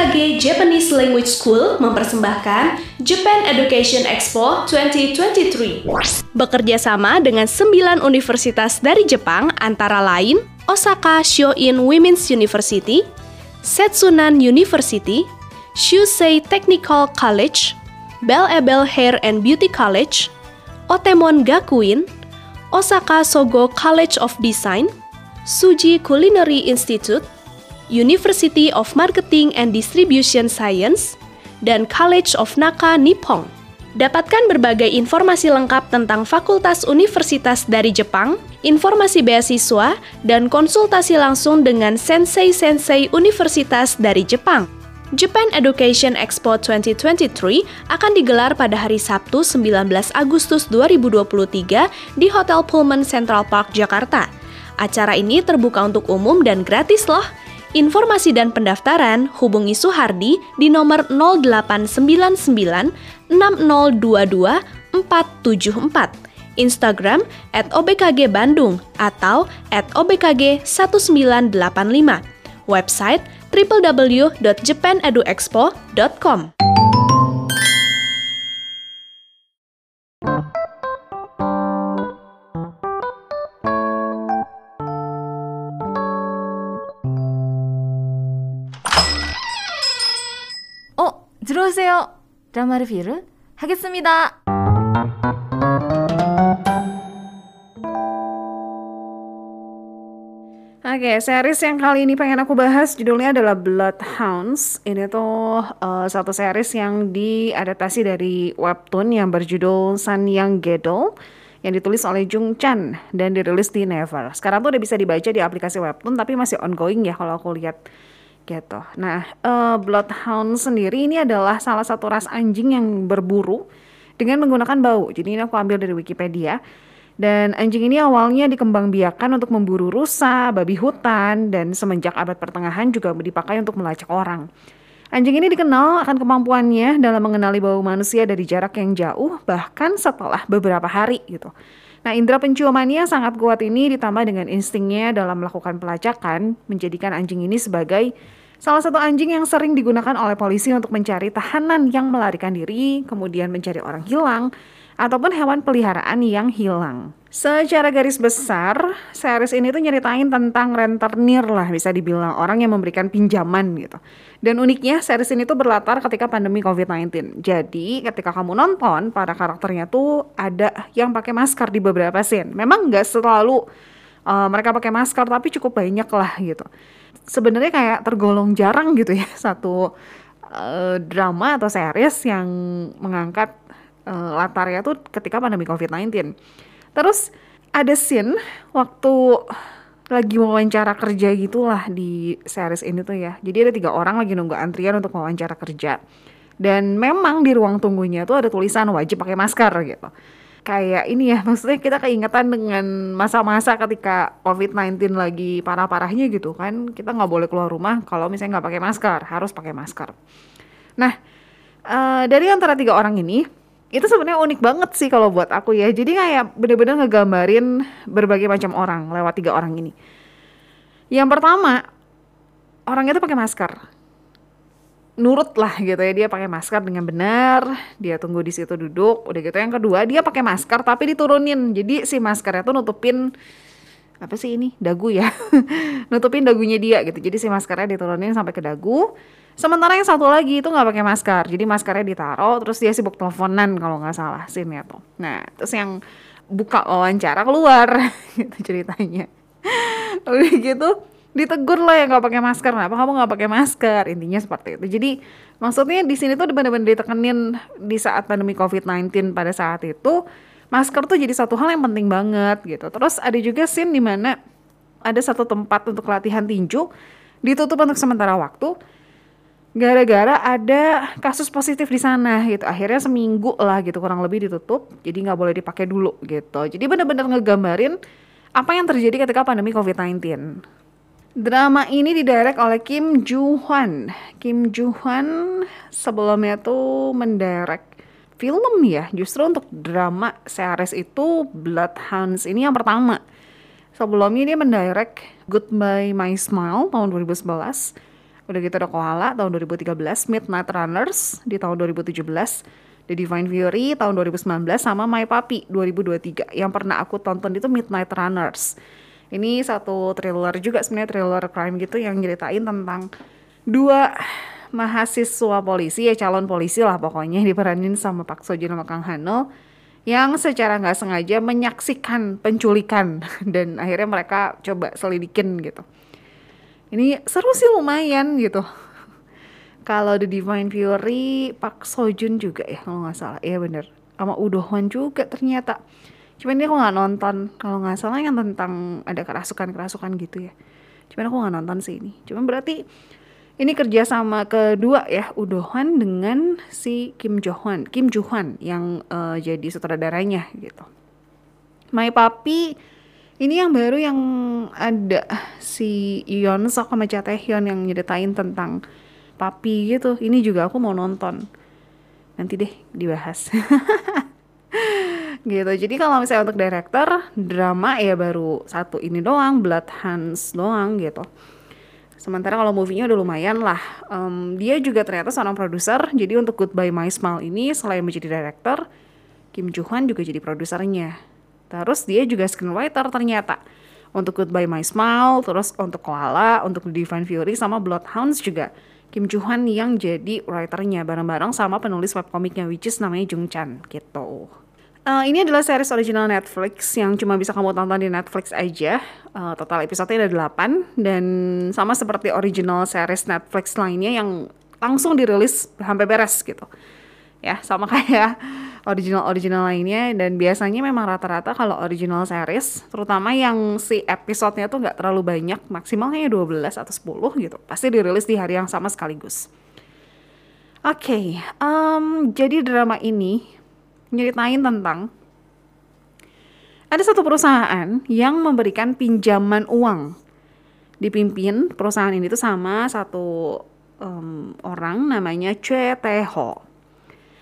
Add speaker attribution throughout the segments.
Speaker 1: OBKG Japanese Language School mempersembahkan Japan Education Expo 2023. Bekerja sama dengan 9 universitas dari Jepang antara lain Osaka Shoin Women's University, Setsunan University, Shusei Technical College, Belle Ebel Hair and Beauty College, Otemon Gakuin, Osaka Sogo College of Design, Suji Culinary Institute, University of Marketing and Distribution Science, dan College of Naka Nippon. Dapatkan berbagai informasi lengkap tentang fakultas universitas dari Jepang, informasi beasiswa, dan konsultasi langsung dengan sensei-sensei universitas dari Jepang. Japan Education Expo 2023 akan digelar pada hari Sabtu 19 Agustus 2023 di Hotel Pullman Central Park, Jakarta. Acara ini terbuka untuk umum dan gratis loh. Informasi dan pendaftaran hubungi Suhardi di nomor 0899 6022 474, Instagram at OBKG Bandung atau at OBKG 1985, website www.japaneduexpo.com.
Speaker 2: 들어오세요. 드라마 리뷰를 하겠습니다.
Speaker 3: Oke, series yang kali ini pengen aku bahas judulnya adalah Bloodhounds. Ini tuh uh, satu series yang diadaptasi dari webtoon yang berjudul San Yang Gedol yang ditulis oleh Jung Chan dan dirilis di Never. Sekarang tuh udah bisa dibaca di aplikasi webtoon tapi masih ongoing ya kalau aku lihat gitu. Nah, uh, Bloodhound sendiri ini adalah salah satu ras anjing yang berburu dengan menggunakan bau. Jadi ini aku ambil dari Wikipedia. Dan anjing ini awalnya dikembangbiakan untuk memburu rusa, babi hutan, dan semenjak abad pertengahan juga dipakai untuk melacak orang. Anjing ini dikenal akan kemampuannya dalam mengenali bau manusia dari jarak yang jauh, bahkan setelah beberapa hari gitu. Nah, indera penciumannya sangat kuat ini ditambah dengan instingnya dalam melakukan pelacakan, menjadikan anjing ini sebagai salah satu anjing yang sering digunakan oleh polisi untuk mencari tahanan yang melarikan diri, kemudian mencari orang hilang, ataupun hewan peliharaan yang hilang. Secara garis besar, series ini tuh nyeritain tentang rentenir lah bisa dibilang orang yang memberikan pinjaman gitu. Dan uniknya series ini tuh berlatar ketika pandemi COVID-19. Jadi ketika kamu nonton, para karakternya tuh ada yang pakai masker di beberapa scene. Memang nggak selalu uh, mereka pakai masker, tapi cukup banyak lah gitu. Sebenarnya kayak tergolong jarang gitu ya satu uh, drama atau series yang mengangkat uh, latarnya tuh ketika pandemi COVID-19. Terus ada scene waktu lagi wawancara kerja gitulah di series ini tuh ya. Jadi ada tiga orang lagi nunggu antrian untuk wawancara kerja. Dan memang di ruang tunggunya tuh ada tulisan wajib pakai masker gitu. Kayak ini ya, maksudnya kita keingetan dengan masa-masa ketika COVID-19 lagi parah-parahnya gitu kan. Kita nggak boleh keluar rumah kalau misalnya nggak pakai masker, harus pakai masker. Nah, uh, dari antara tiga orang ini, itu sebenarnya unik banget sih kalau buat aku ya. Jadi kayak bener-bener ngegambarin berbagai macam orang lewat tiga orang ini. Yang pertama, orang itu pakai masker. Nurut lah gitu ya, dia pakai masker dengan benar, dia tunggu di situ duduk, udah gitu. Yang kedua, dia pakai masker tapi diturunin. Jadi si maskernya tuh nutupin apa sih ini? Dagu ya. nutupin dagunya dia gitu. Jadi si maskernya diturunin sampai ke dagu Sementara yang satu lagi itu nggak pakai masker, jadi maskernya ditaruh, terus dia sibuk teleponan kalau nggak salah scene tuh. Nah, terus yang buka wawancara keluar, gitu ceritanya. Udah gitu ditegur lah yang nggak pakai masker, kenapa kamu nggak pakai masker? Intinya seperti itu. Jadi maksudnya di sini tuh benar-benar ditekenin di saat pandemi COVID-19 pada saat itu masker tuh jadi satu hal yang penting banget gitu. Terus ada juga scene di mana ada satu tempat untuk latihan tinju ditutup untuk sementara waktu gara-gara ada kasus positif di sana gitu akhirnya seminggu lah gitu kurang lebih ditutup jadi nggak boleh dipakai dulu gitu jadi benar-benar ngegambarin apa yang terjadi ketika pandemi COVID-19 drama ini didirect oleh Kim Joo Hwan Kim Joo Hwan sebelumnya tuh mendirect film ya. Justru untuk drama series itu Bloodhounds ini yang pertama. Sebelumnya dia mendirect Goodbye My Smile tahun 2011 Udah gitu ada Koala tahun 2013, Midnight Runners di tahun 2017, The Divine Fury tahun 2019 sama My Puppy 2023. Yang pernah aku tonton itu Midnight Runners. Ini satu thriller juga sebenarnya thriller crime gitu yang nyeritain tentang dua mahasiswa polisi ya calon polisi lah pokoknya diperanin sama Pak Sojun sama Kang Hano yang secara nggak sengaja menyaksikan penculikan dan akhirnya mereka coba selidikin gitu. Ini seru sih lumayan gitu. Kalau The Divine Fury Pak Sojun juga ya kalau nggak salah, iya bener. Sama Udohwan juga ternyata. Cuman dia aku nggak nonton. Kalau nggak salah yang tentang ada kerasukan-kerasukan gitu ya. Cuman aku nggak nonton sih ini. Cuman berarti ini kerjasama kedua ya Udohwan dengan si Kim Jo Hwan, Kim Jo Hwan yang uh, jadi sutradaranya gitu. My Papi ini yang baru yang ada si Yeon Sok sama Cha Taehyun yang nyeritain tentang papi gitu. Ini juga aku mau nonton. Nanti deh dibahas. gitu. Jadi kalau misalnya untuk director drama ya baru satu ini doang, Blood Hands doang gitu. Sementara kalau movie-nya udah lumayan lah. Um, dia juga ternyata seorang produser. Jadi untuk Goodbye My Smile ini selain menjadi director, Kim Joo Hwan juga jadi produsernya. Terus dia juga screenwriter ternyata. Untuk Goodbye My Smile, terus untuk Koala, untuk Divine Fury, sama Bloodhounds juga. Kim Joo Hwan yang jadi writernya bareng-bareng sama penulis webcomicnya which is namanya Jung Chan gitu. Uh, ini adalah series original Netflix yang cuma bisa kamu tonton di Netflix aja. Uh, total episode-nya ada 8 dan sama seperti original series Netflix lainnya yang langsung dirilis sampai beres gitu. Ya, sama kayak original-original lainnya dan biasanya memang rata-rata kalau original series terutama yang si episodenya tuh nggak terlalu banyak maksimalnya 12 atau 10 gitu pasti dirilis di hari yang sama sekaligus oke okay, um, jadi drama ini nyeritain tentang ada satu perusahaan yang memberikan pinjaman uang. Dipimpin perusahaan ini tuh sama satu um, orang namanya Ho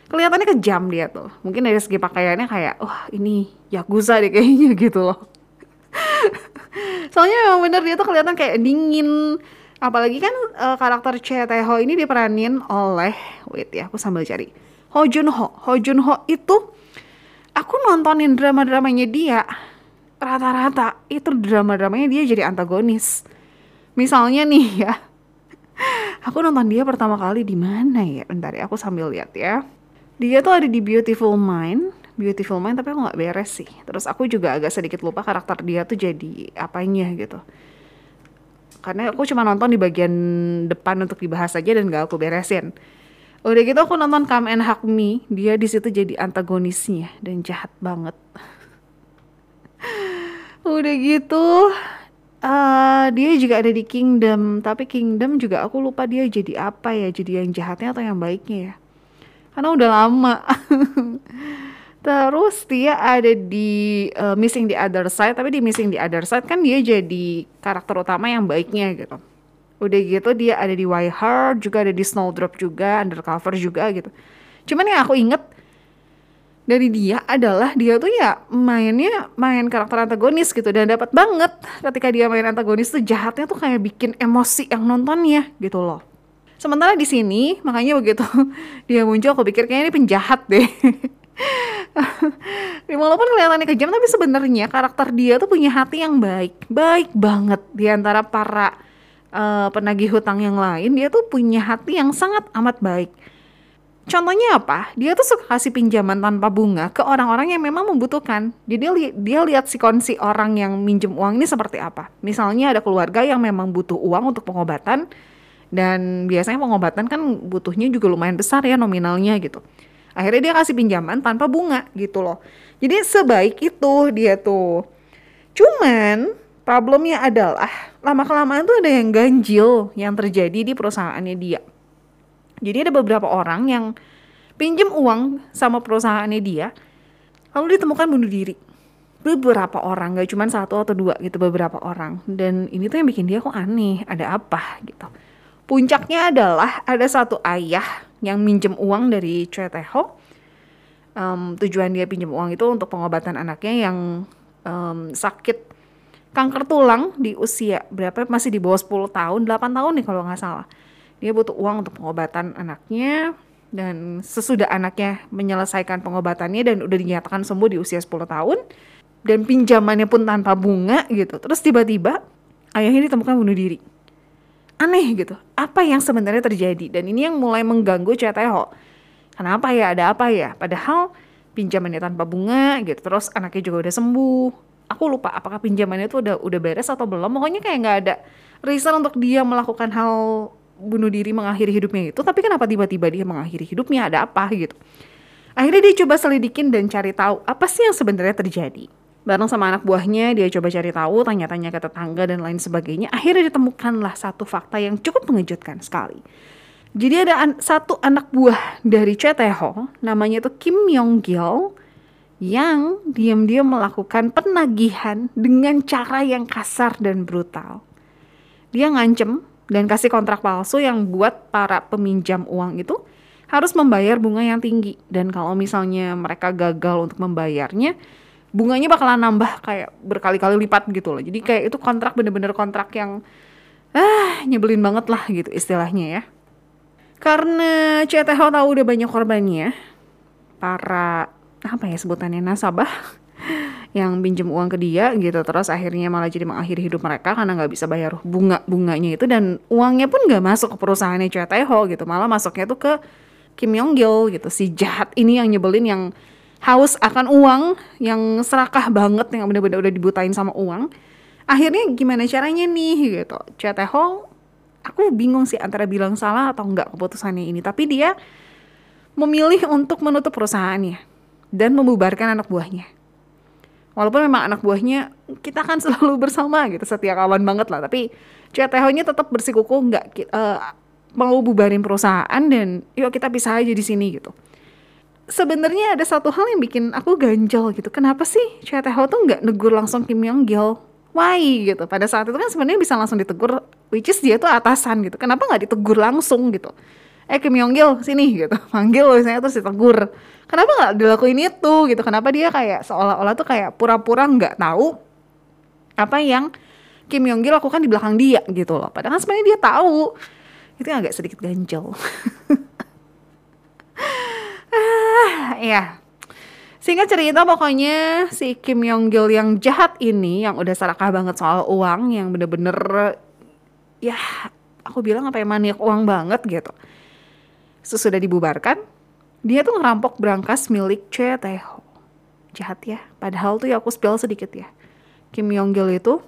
Speaker 3: kelihatannya kejam dia tuh. Mungkin dari segi pakaiannya kayak wah oh, ini yakuza deh kayaknya gitu loh. Soalnya memang bener dia tuh kelihatan kayak dingin. Apalagi kan uh, karakter Tae-ho ini diperanin oleh wait ya aku sambil cari Ho Jun Ho. Ho Jun Ho itu aku nontonin drama-dramanya dia. Rata-rata itu drama-dramanya dia jadi antagonis. Misalnya nih ya aku nonton dia pertama kali di mana ya? Bentar ya aku sambil lihat ya. Dia tuh ada di Beautiful Mind. Beautiful Mind tapi aku nggak beres sih. Terus aku juga agak sedikit lupa karakter dia tuh jadi apanya gitu. Karena aku cuma nonton di bagian depan untuk dibahas aja dan gak aku beresin udah gitu aku nonton Come and Hug Me. Dia di situ jadi antagonisnya dan jahat banget. Udah gitu uh, dia juga ada di Kingdom. Tapi Kingdom juga aku lupa dia jadi apa ya. Jadi yang jahatnya atau yang baiknya ya. Karena udah lama. Terus dia ada di uh, Missing the Other Side, tapi di Missing the Other Side kan dia jadi karakter utama yang baiknya gitu. Udah gitu dia ada di Why Heart, juga ada di Snowdrop juga, Undercover juga gitu. Cuman yang aku inget dari dia adalah dia tuh ya mainnya main karakter antagonis gitu dan dapat banget ketika dia main antagonis tuh jahatnya tuh kayak bikin emosi yang nontonnya gitu loh. Sementara di sini, makanya begitu dia muncul, aku pikir kayaknya ini penjahat deh. Walaupun kelihatannya kejam, tapi sebenarnya karakter dia tuh punya hati yang baik, baik banget di antara para uh, penagih hutang yang lain. Dia tuh punya hati yang sangat amat baik. Contohnya apa? Dia tuh suka kasih pinjaman tanpa bunga ke orang-orang yang memang membutuhkan. Jadi dia, li dia lihat si kondisi orang yang minjem uang ini seperti apa. Misalnya ada keluarga yang memang butuh uang untuk pengobatan, dan biasanya pengobatan kan butuhnya juga lumayan besar ya nominalnya gitu akhirnya dia kasih pinjaman tanpa bunga gitu loh jadi sebaik itu dia tuh cuman problemnya adalah lama kelamaan tuh ada yang ganjil yang terjadi di perusahaannya dia. Jadi ada beberapa orang yang pinjam uang sama perusahaannya dia lalu ditemukan bunuh diri. Beberapa orang gak cuma satu atau dua gitu beberapa orang. Dan ini tuh yang bikin dia kok aneh ada apa gitu. Puncaknya adalah ada satu ayah yang minjem uang dari Choi Tae-ho. Um, tujuan dia pinjam uang itu untuk pengobatan anaknya yang um, sakit kanker tulang di usia berapa masih di bawah 10 tahun, 8 tahun nih kalau nggak salah. Dia butuh uang untuk pengobatan anaknya dan sesudah anaknya menyelesaikan pengobatannya dan udah dinyatakan sembuh di usia 10 tahun dan pinjamannya pun tanpa bunga gitu. Terus tiba-tiba ayahnya ditemukan bunuh diri. Aneh gitu. Apa yang sebenarnya terjadi? Dan ini yang mulai mengganggu Ceteho. Kenapa ya? Ada apa ya? Padahal pinjamannya tanpa bunga gitu. Terus anaknya juga udah sembuh. Aku lupa apakah pinjamannya itu udah udah beres atau belum. Pokoknya kayak nggak ada reason untuk dia melakukan hal bunuh diri mengakhiri hidupnya itu. Tapi kenapa tiba-tiba dia mengakhiri hidupnya? Ada apa gitu? Akhirnya dia coba selidikin dan cari tahu apa sih yang sebenarnya terjadi. Bareng sama anak buahnya, dia coba cari tahu, tanya-tanya ke tetangga dan lain sebagainya. Akhirnya ditemukanlah satu fakta yang cukup mengejutkan sekali. Jadi ada an satu anak buah dari Cheteho, namanya itu Kim Yong Gil, yang diam-diam melakukan penagihan dengan cara yang kasar dan brutal. Dia ngancem dan kasih kontrak palsu yang buat para peminjam uang itu harus membayar bunga yang tinggi. Dan kalau misalnya mereka gagal untuk membayarnya, bunganya bakalan nambah kayak berkali-kali lipat gitu loh. Jadi kayak itu kontrak bener-bener kontrak yang ah nyebelin banget lah gitu istilahnya ya. Karena CTH tahu udah banyak korbannya, para apa ya sebutannya nasabah yang pinjam uang ke dia gitu. Terus akhirnya malah jadi mengakhiri hidup mereka karena nggak bisa bayar bunga bunganya itu. Dan uangnya pun nggak masuk ke perusahaannya CTH gitu. Malah masuknya tuh ke Kim Yong Gil gitu. Si jahat ini yang nyebelin yang haus akan uang yang serakah banget yang bener-bener udah dibutain sama uang. Akhirnya gimana caranya nih gitu? CTH aku bingung sih antara bilang salah atau enggak keputusannya ini. Tapi dia memilih untuk menutup perusahaannya dan membubarkan anak buahnya. Walaupun memang anak buahnya kita kan selalu bersama gitu setia kawan banget lah. Tapi CTH-nya tetap bersikuku nggak uh, mau bubarin perusahaan dan yuk kita pisah aja di sini gitu. Sebenarnya ada satu hal yang bikin aku ganjel gitu. Kenapa sih CTH tuh nggak negur langsung Kim Yong Gil? Why gitu? Pada saat itu kan sebenarnya bisa langsung ditegur which is dia tuh atasan gitu. Kenapa nggak ditegur langsung gitu eh Kim Yong Gil sini gitu. Manggil misalnya terus ditegur. Kenapa nggak dilakuin itu gitu? Kenapa dia kayak seolah-olah tuh kayak pura-pura nggak -pura tahu apa yang Kim Yong Gil lakukan di belakang dia gitu loh. Padahal kan sebenarnya dia tahu. Itu agak sedikit ganjel. Ah ya Singkat cerita pokoknya si Kim Yong Gil yang jahat ini yang udah serakah banget soal uang yang bener-bener ya aku bilang apa ya maniak uang banget gitu. Sesudah dibubarkan, dia tuh ngerampok berangkas milik Choi Tae-ho. Jahat ya, padahal tuh ya aku spill sedikit ya. Kim Yong Gil itu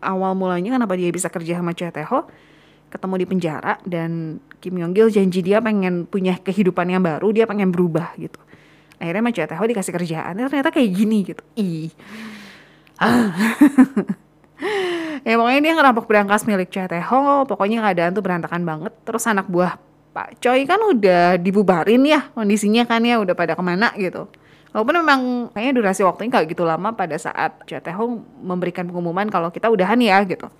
Speaker 3: awal mulanya kenapa dia bisa kerja sama Choi Tae-ho, ketemu di penjara dan Kim Yong Gil janji dia pengen punya kehidupan yang baru, dia pengen berubah gitu akhirnya sama CTH dikasih kerjaan ternyata kayak gini gitu ih ah. ya pokoknya dia ngerampok berangkas milik CTH pokoknya keadaan tuh berantakan banget terus anak buah Pak Choi kan udah dibubarin ya kondisinya kan ya udah pada ke mana gitu Walaupun memang kayaknya durasi waktunya nggak gitu lama pada saat CTH memberikan pengumuman kalau kita udahan ya gitu.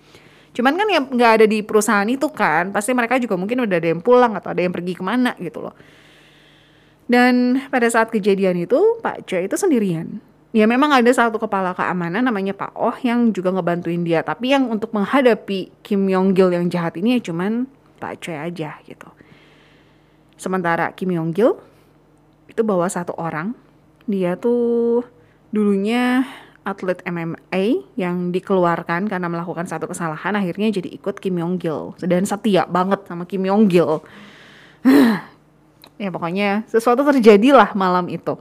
Speaker 3: Cuman kan ya nggak ada di perusahaan itu kan, pasti mereka juga mungkin udah ada yang pulang atau ada yang pergi ke mana gitu loh. Dan pada saat kejadian itu Pak Choi itu sendirian. Ya memang ada satu kepala keamanan namanya Pak Oh yang juga ngebantuin dia. Tapi yang untuk menghadapi Kim Yong Gil yang jahat ini ya cuman Pak Choi aja gitu. Sementara Kim Yong Gil itu bawa satu orang. Dia tuh dulunya atlet MMA yang dikeluarkan karena melakukan satu kesalahan akhirnya jadi ikut Kim Yong Gil dan setia banget sama Kim Yong Gil Ya pokoknya sesuatu terjadilah malam itu.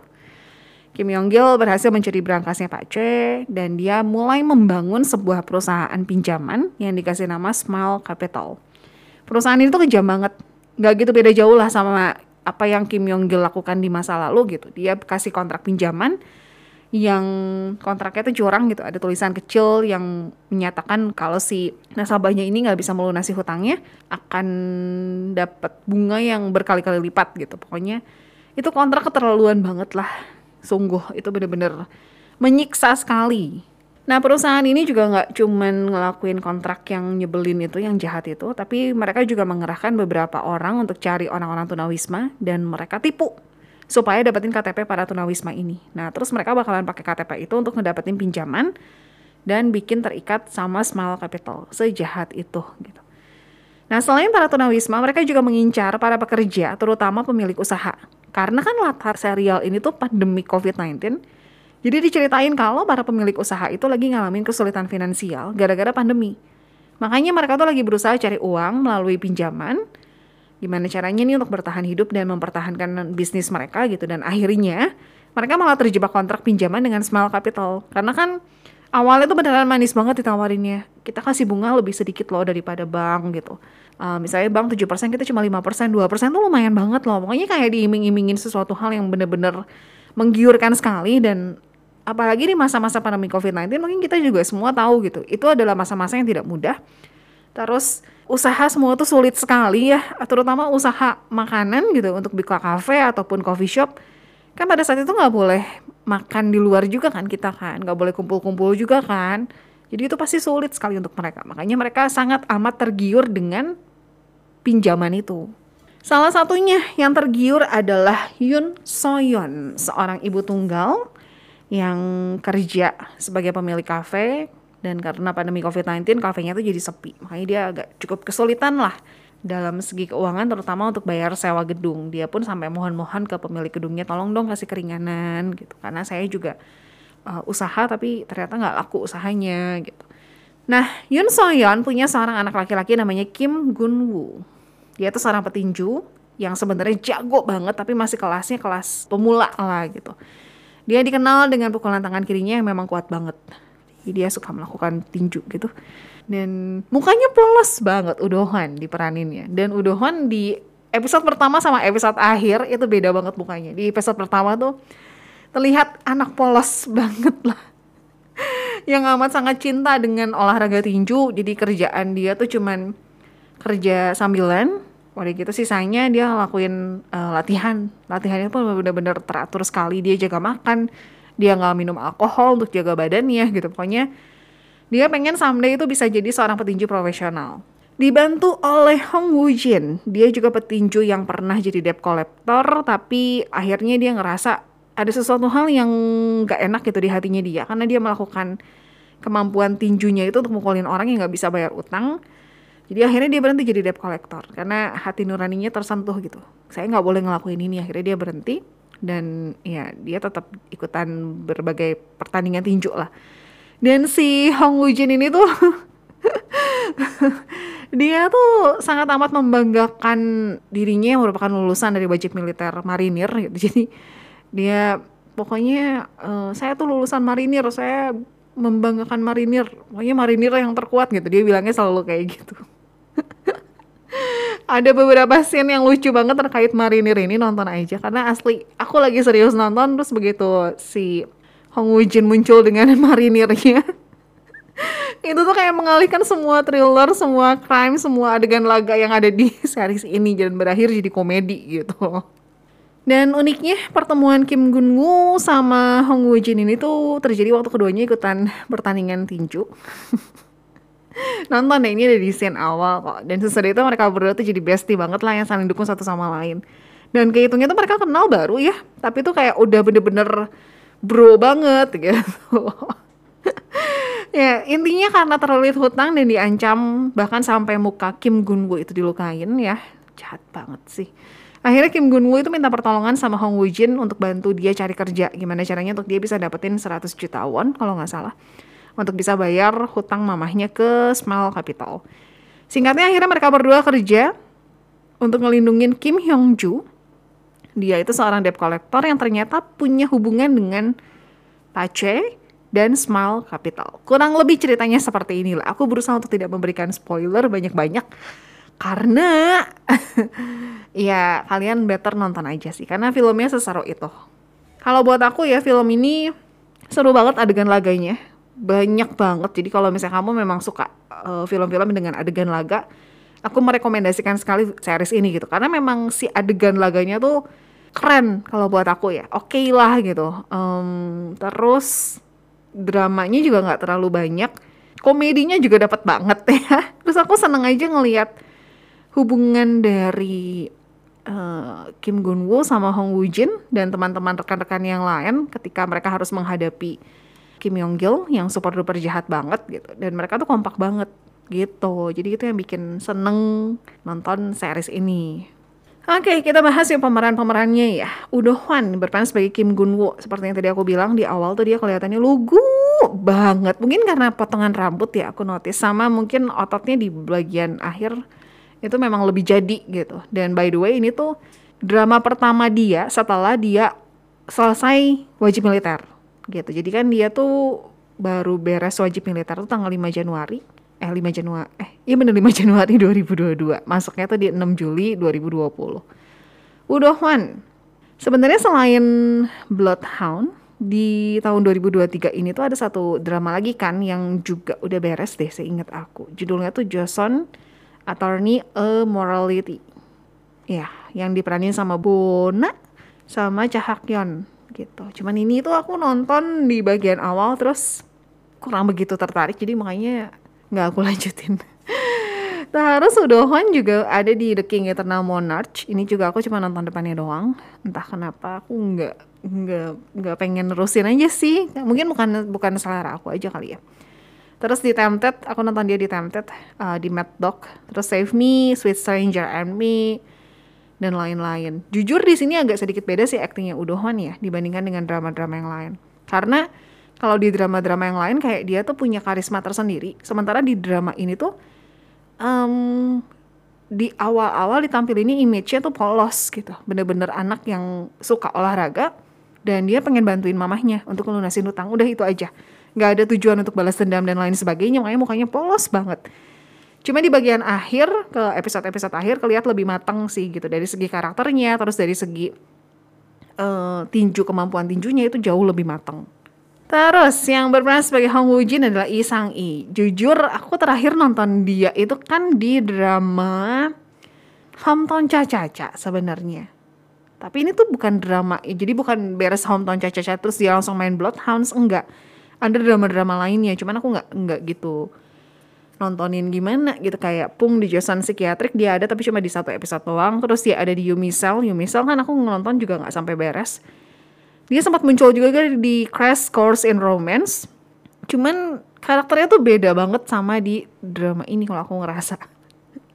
Speaker 3: Kim Yong Gil berhasil mencuri berangkasnya Pak Che dan dia mulai membangun sebuah perusahaan pinjaman yang dikasih nama Smile Capital. Perusahaan itu kejam banget, nggak gitu beda jauh lah sama apa yang Kim Yong Gil lakukan di masa lalu gitu. Dia kasih kontrak pinjaman yang kontraknya itu curang gitu. Ada tulisan kecil yang menyatakan kalau si nasabahnya ini nggak bisa melunasi hutangnya akan dapat bunga yang berkali-kali lipat gitu. Pokoknya itu kontrak keterlaluan banget lah. Sungguh itu bener-bener menyiksa sekali Nah perusahaan ini juga nggak cuman ngelakuin kontrak yang nyebelin itu, yang jahat itu, tapi mereka juga mengerahkan beberapa orang untuk cari orang-orang tunawisma dan mereka tipu supaya dapetin KTP para tunawisma ini. Nah, terus mereka bakalan pakai KTP itu untuk ngedapetin pinjaman dan bikin terikat sama Small Capital. Sejahat itu gitu. Nah, selain para tunawisma, mereka juga mengincar para pekerja, terutama pemilik usaha. Karena kan latar serial ini tuh pandemi COVID-19, jadi diceritain kalau para pemilik usaha itu lagi ngalamin kesulitan finansial gara-gara pandemi. Makanya mereka tuh lagi berusaha cari uang melalui pinjaman, gimana caranya nih untuk bertahan hidup dan mempertahankan bisnis mereka gitu. Dan akhirnya mereka malah terjebak kontrak pinjaman dengan small capital. Karena kan awalnya tuh beneran manis banget ditawarinnya. Kita kasih bunga lebih sedikit loh daripada bank gitu. Uh, misalnya bank 7% kita cuma 5%, 2% tuh lumayan banget loh. Pokoknya kayak diiming-imingin sesuatu hal yang bener-bener menggiurkan sekali dan apalagi di masa-masa pandemi COVID-19 mungkin kita juga semua tahu gitu. Itu adalah masa-masa yang tidak mudah. Terus usaha semua tuh sulit sekali ya, terutama usaha makanan gitu untuk buka kafe ataupun coffee shop. Kan pada saat itu nggak boleh makan di luar juga kan kita kan nggak boleh kumpul-kumpul juga kan jadi itu pasti sulit sekali untuk mereka makanya mereka sangat amat tergiur dengan pinjaman itu salah satunya yang tergiur adalah Yun Soyon seorang ibu tunggal yang kerja sebagai pemilik kafe dan karena pandemi COVID-19 kafenya tuh jadi sepi makanya dia agak cukup kesulitan lah dalam segi keuangan terutama untuk bayar sewa gedung. Dia pun sampai mohon-mohon ke pemilik gedungnya tolong dong kasih keringanan gitu. Karena saya juga uh, usaha tapi ternyata nggak laku usahanya gitu. Nah, Yun Soyeon punya seorang anak laki-laki namanya Kim Gun Woo. Dia tuh seorang petinju yang sebenarnya jago banget tapi masih kelasnya kelas pemula lah gitu. Dia dikenal dengan pukulan tangan kirinya yang memang kuat banget. Jadi dia suka melakukan tinju gitu. Dan mukanya polos banget Udohan diperaninnya. Dan Udohan di episode pertama sama episode akhir itu beda banget mukanya. Di episode pertama tuh terlihat anak polos banget lah. Yang amat sangat cinta dengan olahraga tinju. Jadi kerjaan dia tuh cuman kerja sambilan Waduh gitu sisanya dia lakuin uh, latihan. Latihannya pun benar-benar teratur sekali. Dia jaga makan dia nggak minum alkohol untuk jaga badannya gitu. Pokoknya dia pengen someday itu bisa jadi seorang petinju profesional. Dibantu oleh Hong Woo Jin, dia juga petinju yang pernah jadi debt collector, tapi akhirnya dia ngerasa ada sesuatu hal yang gak enak gitu di hatinya dia, karena dia melakukan kemampuan tinjunya itu untuk mukulin orang yang gak bisa bayar utang. Jadi akhirnya dia berhenti jadi debt collector, karena hati nuraninya tersentuh gitu. Saya nggak boleh ngelakuin ini, akhirnya dia berhenti dan ya dia tetap ikutan berbagai pertandingan tinju lah dan si Hong Woo Jin ini tuh dia tuh sangat amat membanggakan dirinya yang merupakan lulusan dari wajib militer marinir gitu. Jadi dia pokoknya uh, saya tuh lulusan marinir, saya membanggakan marinir. Pokoknya marinir yang terkuat gitu. Dia bilangnya selalu kayak gitu. Ada beberapa scene yang lucu banget terkait marinir ini nonton aja karena asli aku lagi serius nonton terus begitu si Hong Woo Jin muncul dengan marinirnya itu tuh kayak mengalihkan semua thriller, semua crime, semua adegan laga yang ada di series ini dan berakhir jadi komedi gitu. Dan uniknya pertemuan Kim Gun Woo sama Hong Woo Jin ini tuh terjadi waktu keduanya ikutan pertandingan tinju. Nonton deh ini ada di scene awal kok. Dan sesudah itu mereka berdua tuh jadi bestie banget lah yang saling dukung satu sama lain. Dan kehitungnya tuh mereka kenal baru ya, tapi tuh kayak udah bener-bener bro banget gitu. ya intinya karena terlilit hutang dan diancam bahkan sampai muka Kim Gun Woo itu dilukain ya jahat banget sih. Akhirnya Kim Gun Woo itu minta pertolongan sama Hong Woo Jin untuk bantu dia cari kerja. Gimana caranya untuk dia bisa dapetin 100 juta won kalau nggak salah. Untuk bisa bayar hutang mamahnya ke Small Capital. Singkatnya akhirnya mereka berdua kerja untuk ngelindungin Kim Hyung Joo dia itu seorang debt collector yang ternyata punya hubungan dengan Pace dan Smile Capital. Kurang lebih ceritanya seperti inilah. Aku berusaha untuk tidak memberikan spoiler banyak-banyak karena ya kalian better nonton aja sih karena filmnya seseru itu. Kalau buat aku ya film ini seru banget adegan laganya. Banyak banget. Jadi kalau misalnya kamu memang suka uh, film-film dengan adegan laga, aku merekomendasikan sekali series ini gitu. Karena memang si adegan laganya tuh keren kalau buat aku ya oke okay lah gitu um, terus dramanya juga nggak terlalu banyak komedinya juga dapat banget ya terus aku seneng aja ngelihat hubungan dari uh, Kim Gun Woo sama Hong Woo Jin dan teman-teman rekan-rekan yang lain ketika mereka harus menghadapi Kim Yong Gil yang super duper jahat banget gitu dan mereka tuh kompak banget gitu jadi itu yang bikin seneng nonton series ini Oke, kita bahas yang pemeran-pemerannya ya. Udo Hwan berperan sebagai Kim Gun Woo. Seperti yang tadi aku bilang di awal tuh dia kelihatannya lugu banget. Mungkin karena potongan rambut ya aku notice. Sama mungkin ototnya di bagian akhir itu memang lebih jadi gitu. Dan by the way ini tuh drama pertama dia setelah dia selesai wajib militer gitu. Jadi kan dia tuh baru beres wajib militer tuh tanggal 5 Januari. Eh 5 Januari eh iya bener 5 Januari 2022 masuknya tuh di 6 Juli 2020 Udohwan sebenarnya selain Bloodhound di tahun 2023 ini tuh ada satu drama lagi kan yang juga udah beres deh seingat aku. Judulnya tuh Joseon Attorney a Morality. Ya yang diperanin sama Bona sama Cahakyon gitu cuman ini tuh aku nonton di bagian awal terus kurang begitu tertarik jadi makanya nggak aku lanjutin Terus Udohon juga ada di The King Eternal Monarch. Ini juga aku cuma nonton depannya doang. Entah kenapa aku nggak nggak nggak pengen nerusin aja sih. Mungkin bukan bukan selera aku aja kali ya. Terus di Tempted, aku nonton dia di Tempted, uh, di Mad Dog. Terus Save Me, Sweet Stranger and Me, dan lain-lain. Jujur di sini agak sedikit beda sih aktingnya Udohon ya dibandingkan dengan drama-drama yang lain. Karena kalau di drama-drama yang lain kayak dia tuh punya karisma tersendiri. Sementara di drama ini tuh um, di awal-awal ditampil ini image-nya tuh polos gitu. Bener-bener anak yang suka olahraga dan dia pengen bantuin mamahnya untuk melunasin hutang. Udah itu aja. Nggak ada tujuan untuk balas dendam dan lain sebagainya. Makanya mukanya polos banget cuma di bagian akhir ke episode-episode akhir kelihatan lebih matang sih gitu dari segi karakternya terus dari segi uh, tinju kemampuan tinjunya itu jauh lebih matang Terus yang berperan sebagai Hong Woo Jin adalah Lee Sang Yi. Jujur aku terakhir nonton dia itu kan di drama Hometown Cha-Cha-Cha sebenarnya. Tapi ini tuh bukan drama, jadi bukan beres Hometown Cha-Cha-Cha terus dia langsung main Bloodhounds, enggak. Ada drama-drama lainnya, cuman aku enggak enggak gitu nontonin gimana gitu kayak Pung di Joseon Psikiatrik dia ada tapi cuma di satu episode doang terus dia ada di Yumi Cell Yumi Cell kan aku nonton juga nggak sampai beres dia sempat muncul juga kan di Crash Course in Romance. Cuman karakternya tuh beda banget sama di drama ini kalau aku ngerasa.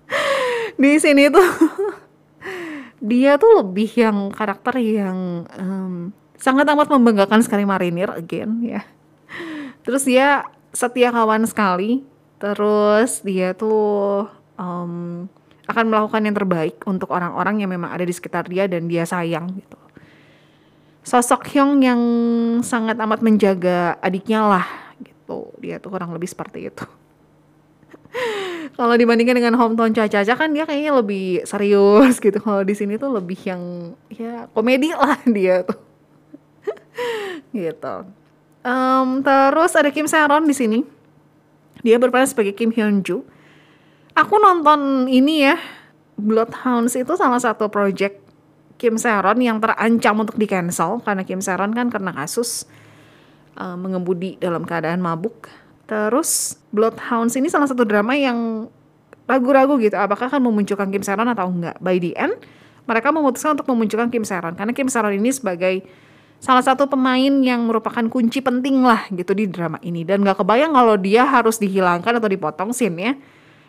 Speaker 3: di sini tuh dia tuh lebih yang karakter yang um, sangat amat membanggakan sekali marinir again ya. Terus dia setia kawan sekali. Terus dia tuh um, akan melakukan yang terbaik untuk orang-orang yang memang ada di sekitar dia dan dia sayang gitu. Sosok Hyung yang sangat amat menjaga adiknya lah gitu. Dia tuh kurang lebih seperti itu. Kalau dibandingkan dengan hometown Caca kan dia kayaknya lebih serius gitu. Kalau di sini tuh lebih yang ya komedi lah dia tuh. Gitu. Um, terus ada Kim Saron di sini dia berperan sebagai Kim Hyun Joo aku nonton ini ya Bloodhounds itu salah satu project Kim Saron yang terancam untuk di cancel karena Kim Saron kan kena kasus uh, mengemudi dalam keadaan mabuk. Terus Bloodhounds ini salah satu drama yang ragu-ragu gitu apakah akan memunculkan Kim Saron atau enggak. By the end mereka memutuskan untuk memunculkan Kim Saron karena Kim Saron ini sebagai salah satu pemain yang merupakan kunci penting lah gitu di drama ini. Dan gak kebayang kalau dia harus dihilangkan atau dipotong scene ya.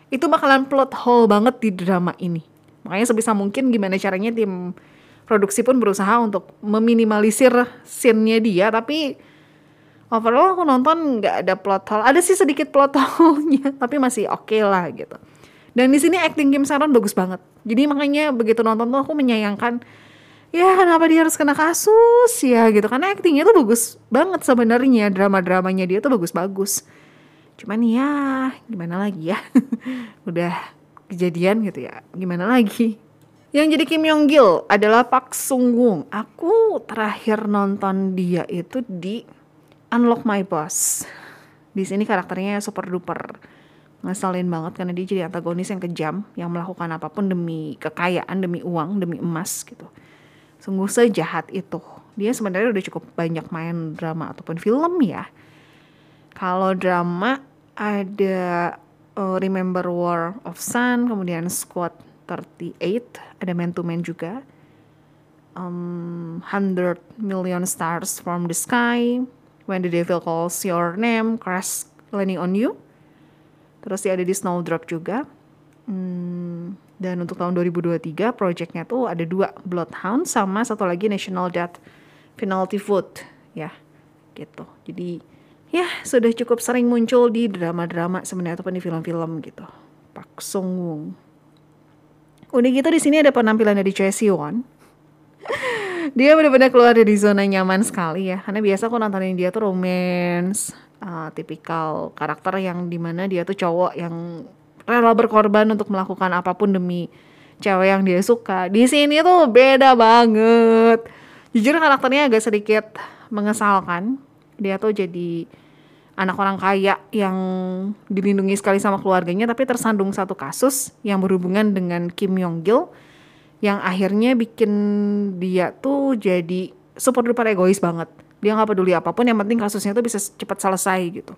Speaker 3: Itu bakalan plot hole banget di drama ini. Makanya sebisa mungkin gimana caranya tim produksi pun berusaha untuk meminimalisir scene-nya dia. Tapi overall aku nonton nggak ada plot hole. Ada sih sedikit plot hole-nya tapi masih oke okay lah gitu. Dan di sini acting Kim Saron bagus banget. Jadi makanya begitu nonton tuh aku menyayangkan ya kenapa dia harus kena kasus? Ya gitu karena actingnya tuh bagus banget sebenarnya. Drama-dramanya dia tuh bagus-bagus. Cuman ya gimana lagi ya? Udah kejadian gitu ya. Gimana lagi? Yang jadi Kim Yong Gil adalah Pak Sung Woong. Aku terakhir nonton dia itu di Unlock My Boss. Di sini karakternya super duper. Ngeselin banget karena dia jadi antagonis yang kejam yang melakukan apa pun demi kekayaan, demi uang, demi emas gitu. Sungguh sejahat itu. Dia sebenarnya udah cukup banyak main drama ataupun film ya. Kalau drama ada uh, Remember War of Sun, kemudian Squad 38 ada Man to Man juga um, 100 Million Stars from the Sky When the Devil Calls Your Name Crash Landing on You Terus dia ada di Snowdrop juga. Hmm, dan untuk tahun 2023 projectnya tuh ada dua Bloodhound sama satu lagi National Death Penalty Foot ya gitu. Jadi ya sudah cukup sering muncul di drama-drama sebenarnya ataupun di film-film gitu. Pak Sung Woong. Udah gitu di sini ada penampilan dari Choi Siwon. dia benar-benar keluar dari zona nyaman sekali ya. Karena biasa aku nontonin dia tuh romance, uh, tipikal karakter yang di mana dia tuh cowok yang rela berkorban untuk melakukan apa pun demi cewek yang dia suka. Di sini tuh beda banget. Jujur karakternya agak sedikit mengesalkan. Dia tuh jadi anak orang kaya yang dilindungi sekali sama keluarganya tapi tersandung satu kasus yang berhubungan dengan Kim Yong Gil yang akhirnya bikin dia tuh jadi super duper egois banget. Dia nggak peduli apa pun yang penting kasusnya tuh bisa cepat selesai gitu.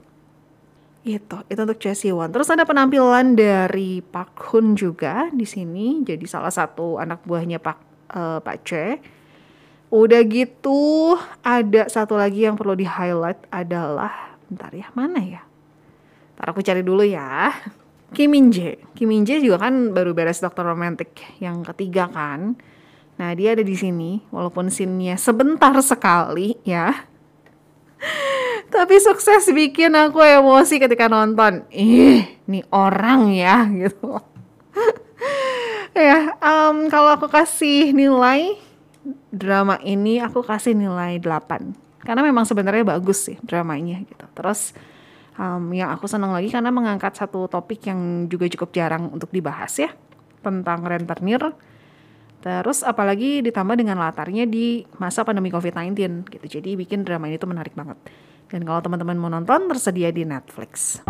Speaker 3: Itu, itu untuk Choi Siwon. Terus ada penampilan dari Park Hun juga di sini, jadi salah satu anak buahnya Pak uh, Pak Choi. Udah gitu, ada satu lagi yang perlu di highlight adalah, bentar ya, mana ya? Ntar aku cari dulu ya. Kim Min Jae. Kim Min Jae juga kan baru beres Dokter Romantik yang ketiga kan. Nah dia ada di sini, walaupun scene-nya sebentar sekali ya tapi sukses bikin aku emosi ketika nonton. Ih nih orang ya gitu. Ya um, kalau aku kasih nilai drama ini aku kasih nilai 8 karena memang sebenarnya bagus sih dramanya gitu. Terus um, yang aku senang lagi karena mengangkat satu topik yang juga cukup jarang untuk dibahas ya tentang rentenir. Terus apalagi ditambah dengan latarnya di masa pandemi COVID-19 gitu. Jadi bikin drama ini tuh menarik banget dan kalau teman-teman mau nonton tersedia di Netflix.